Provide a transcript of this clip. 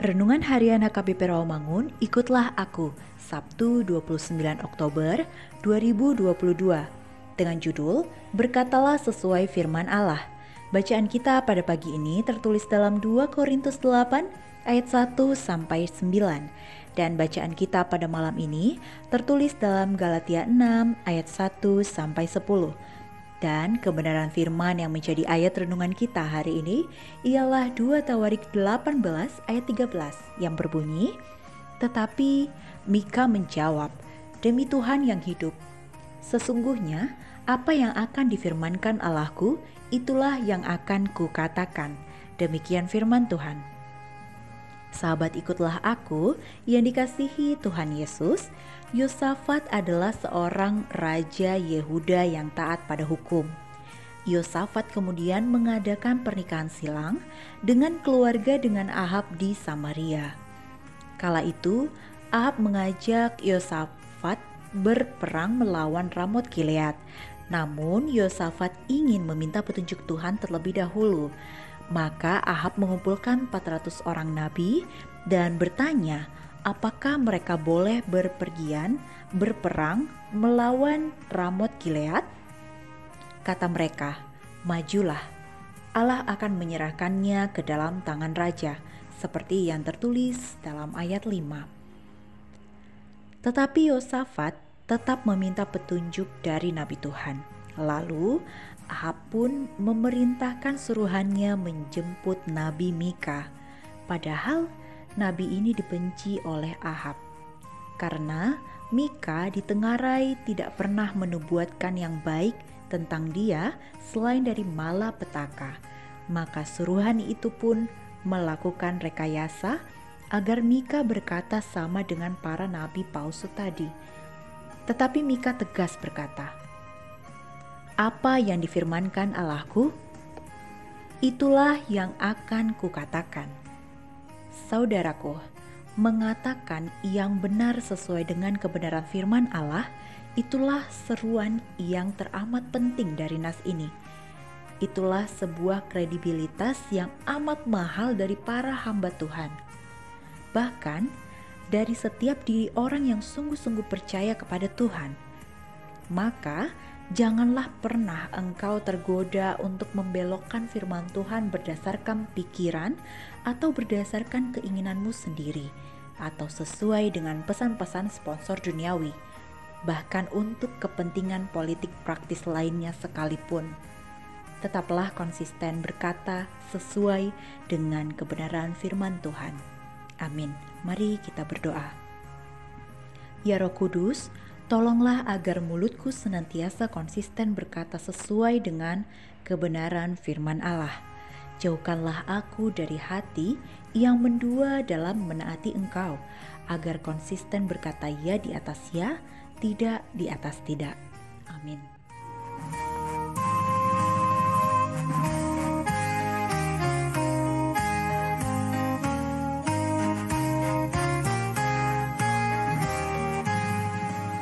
Renungan Harian HKBP Rawamangun, ikutlah aku, Sabtu 29 Oktober 2022. Dengan judul, Berkatalah sesuai firman Allah. Bacaan kita pada pagi ini tertulis dalam 2 Korintus 8 ayat 1 sampai 9 dan bacaan kita pada malam ini tertulis dalam Galatia 6 ayat 1 sampai 10. Dan kebenaran firman yang menjadi ayat renungan kita hari ini ialah 2 Tawarik 18 ayat 13 yang berbunyi, Tetapi Mika menjawab, Demi Tuhan yang hidup, sesungguhnya apa yang akan difirmankan Allahku, itulah yang akan kukatakan. Demikian firman Tuhan. Sahabat ikutlah aku yang dikasihi Tuhan Yesus, Yosafat adalah seorang raja Yehuda yang taat pada hukum. Yosafat kemudian mengadakan pernikahan silang dengan keluarga dengan Ahab di Samaria. Kala itu, Ahab mengajak Yosafat berperang melawan Ramot Gilead. Namun Yosafat ingin meminta petunjuk Tuhan terlebih dahulu. Maka Ahab mengumpulkan 400 orang nabi dan bertanya, apakah mereka boleh berpergian berperang melawan Ramot Gilead? Kata mereka, majulah, Allah akan menyerahkannya ke dalam tangan raja, seperti yang tertulis dalam ayat 5. Tetapi Yosafat tetap meminta petunjuk dari Nabi Tuhan. Lalu Ahab pun memerintahkan suruhannya menjemput Nabi Mika. Padahal nabi ini dibenci oleh Ahab karena Mika ditengarai tidak pernah menubuatkan yang baik tentang dia selain dari malapetaka. Maka suruhan itu pun melakukan rekayasa agar Mika berkata sama dengan para nabi palsu tadi. Tetapi Mika tegas berkata, "Apa yang difirmankan Allahku, itulah yang akan kukatakan." saudaraku, mengatakan yang benar sesuai dengan kebenaran firman Allah, itulah seruan yang teramat penting dari nas ini. Itulah sebuah kredibilitas yang amat mahal dari para hamba Tuhan. Bahkan dari setiap diri orang yang sungguh-sungguh percaya kepada Tuhan. Maka janganlah pernah engkau tergoda untuk membelokkan firman Tuhan berdasarkan pikiran atau berdasarkan keinginanmu sendiri atau sesuai dengan pesan-pesan sponsor duniawi, bahkan untuk kepentingan politik praktis lainnya sekalipun. Tetaplah konsisten berkata sesuai dengan kebenaran firman Tuhan. Amin. Mari kita berdoa. Ya Roh Kudus, Tolonglah agar mulutku senantiasa konsisten berkata sesuai dengan kebenaran firman Allah. Jauhkanlah aku dari hati yang mendua dalam menaati Engkau, agar konsisten berkata ya di atas ya, tidak di atas tidak. Amin.